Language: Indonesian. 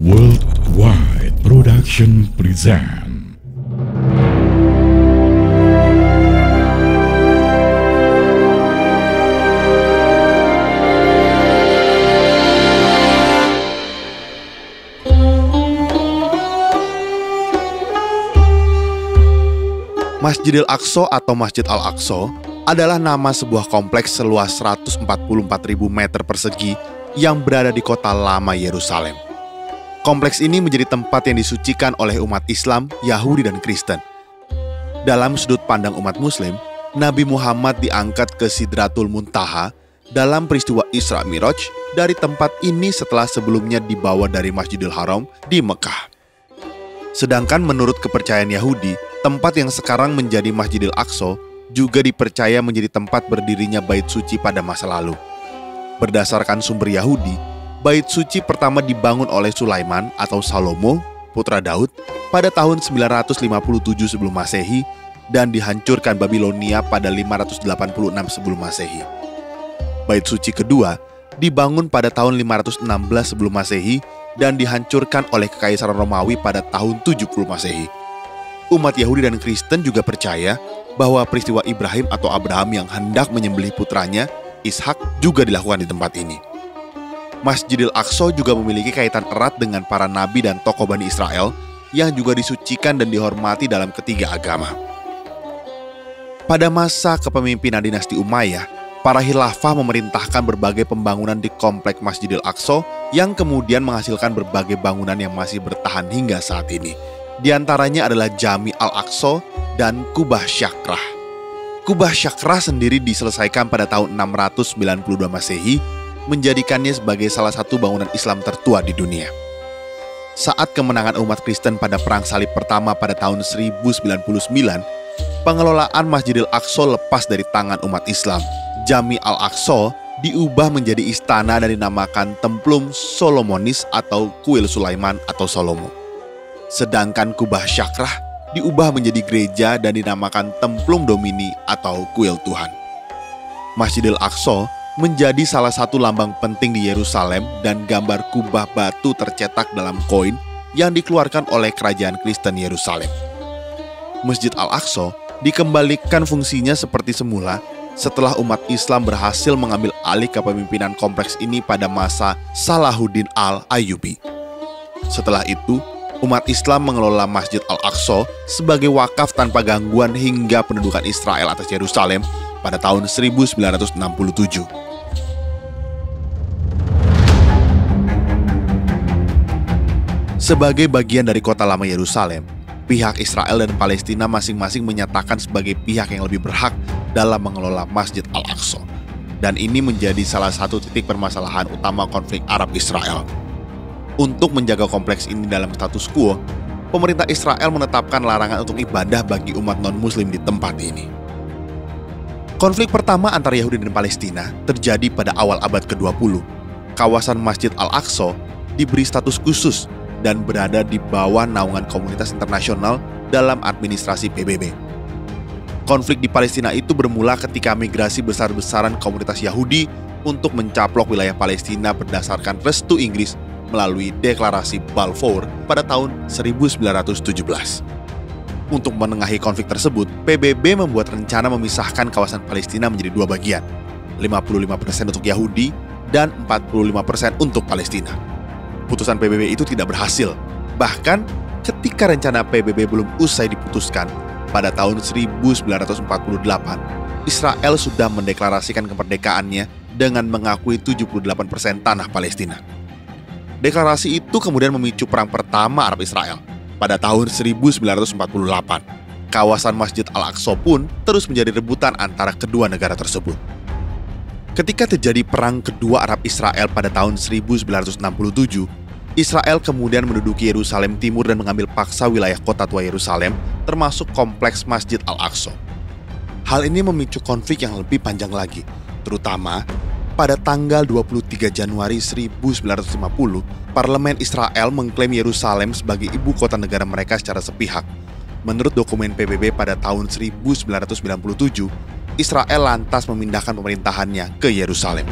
Worldwide Production present Masjidil Aqsa atau Masjid Al-Aqsa adalah nama sebuah kompleks seluas 144.000 meter persegi yang berada di kota lama Yerusalem. Kompleks ini menjadi tempat yang disucikan oleh umat Islam, Yahudi, dan Kristen. Dalam sudut pandang umat Muslim, Nabi Muhammad diangkat ke Sidratul Muntaha dalam peristiwa Isra Miraj dari tempat ini setelah sebelumnya dibawa dari Masjidil Haram di Mekah. Sedangkan menurut kepercayaan Yahudi, tempat yang sekarang menjadi Masjidil Aqsa juga dipercaya menjadi tempat berdirinya bait suci pada masa lalu. Berdasarkan sumber Yahudi, bait suci pertama dibangun oleh Sulaiman atau Salomo, putra Daud, pada tahun 957 sebelum Masehi dan dihancurkan Babilonia pada 586 sebelum Masehi. Bait suci kedua dibangun pada tahun 516 sebelum Masehi dan dihancurkan oleh Kekaisaran Romawi pada tahun 70 Masehi. Umat Yahudi dan Kristen juga percaya bahwa peristiwa Ibrahim atau Abraham yang hendak menyembelih putranya, Ishak, juga dilakukan di tempat ini. Masjidil Aqsa juga memiliki kaitan erat dengan para nabi dan tokoh Bani Israel yang juga disucikan dan dihormati dalam ketiga agama. Pada masa kepemimpinan dinasti Umayyah, para khilafah memerintahkan berbagai pembangunan di komplek Masjidil Aqsa yang kemudian menghasilkan berbagai bangunan yang masih bertahan hingga saat ini. Di antaranya adalah Jami Al-Aqsa dan Kubah Syakrah. Kubah Syakrah sendiri diselesaikan pada tahun 692 Masehi, menjadikannya sebagai salah satu bangunan Islam tertua di dunia. Saat kemenangan umat Kristen pada Perang Salib pertama pada tahun 1099, pengelolaan Masjidil Aqsa lepas dari tangan umat Islam. Jami Al-Aqsa diubah menjadi istana dan dinamakan Templum Solomonis atau Kuil Sulaiman atau Solomo. Sedangkan Kubah Syakrah diubah menjadi gereja dan dinamakan Templum Domini atau Kuil Tuhan. Masjidil Aqsa menjadi salah satu lambang penting di Yerusalem dan gambar kubah batu tercetak dalam koin yang dikeluarkan oleh kerajaan Kristen Yerusalem. Masjid Al-Aqsa dikembalikan fungsinya seperti semula setelah umat Islam berhasil mengambil alih kepemimpinan kompleks ini pada masa Salahuddin Al-Ayyubi. Setelah itu, umat Islam mengelola Masjid Al-Aqsa sebagai wakaf tanpa gangguan hingga pendudukan Israel atas Yerusalem pada tahun 1967. Sebagai bagian dari kota lama Yerusalem, pihak Israel dan Palestina masing-masing menyatakan sebagai pihak yang lebih berhak dalam mengelola Masjid Al-Aqsa. Dan ini menjadi salah satu titik permasalahan utama konflik Arab-Israel. Untuk menjaga kompleks ini dalam status quo, pemerintah Israel menetapkan larangan untuk ibadah bagi umat non-muslim di tempat ini. Konflik pertama antara Yahudi dan Palestina terjadi pada awal abad ke-20. Kawasan Masjid Al-Aqsa diberi status khusus dan berada di bawah naungan komunitas internasional dalam administrasi PBB. Konflik di Palestina itu bermula ketika migrasi besar-besaran komunitas Yahudi untuk mencaplok wilayah Palestina berdasarkan restu Inggris melalui deklarasi Balfour pada tahun 1917. Untuk menengahi konflik tersebut, PBB membuat rencana memisahkan kawasan Palestina menjadi dua bagian, 55% untuk Yahudi dan 45% untuk Palestina. Putusan PBB itu tidak berhasil. Bahkan ketika rencana PBB belum usai diputuskan, pada tahun 1948, Israel sudah mendeklarasikan kemerdekaannya dengan mengakui 78% tanah Palestina. Deklarasi itu kemudian memicu perang pertama Arab Israel pada tahun 1948. Kawasan Masjid Al-Aqsa pun terus menjadi rebutan antara kedua negara tersebut. Ketika terjadi perang kedua Arab Israel pada tahun 1967, Israel kemudian menduduki Yerusalem Timur dan mengambil paksa wilayah kota tua Yerusalem, termasuk kompleks Masjid Al-Aqsa. Hal ini memicu konflik yang lebih panjang lagi, terutama pada tanggal 23 Januari 1950, Parlemen Israel mengklaim Yerusalem sebagai ibu kota negara mereka secara sepihak. Menurut dokumen PBB pada tahun 1997, Israel lantas memindahkan pemerintahannya ke Yerusalem.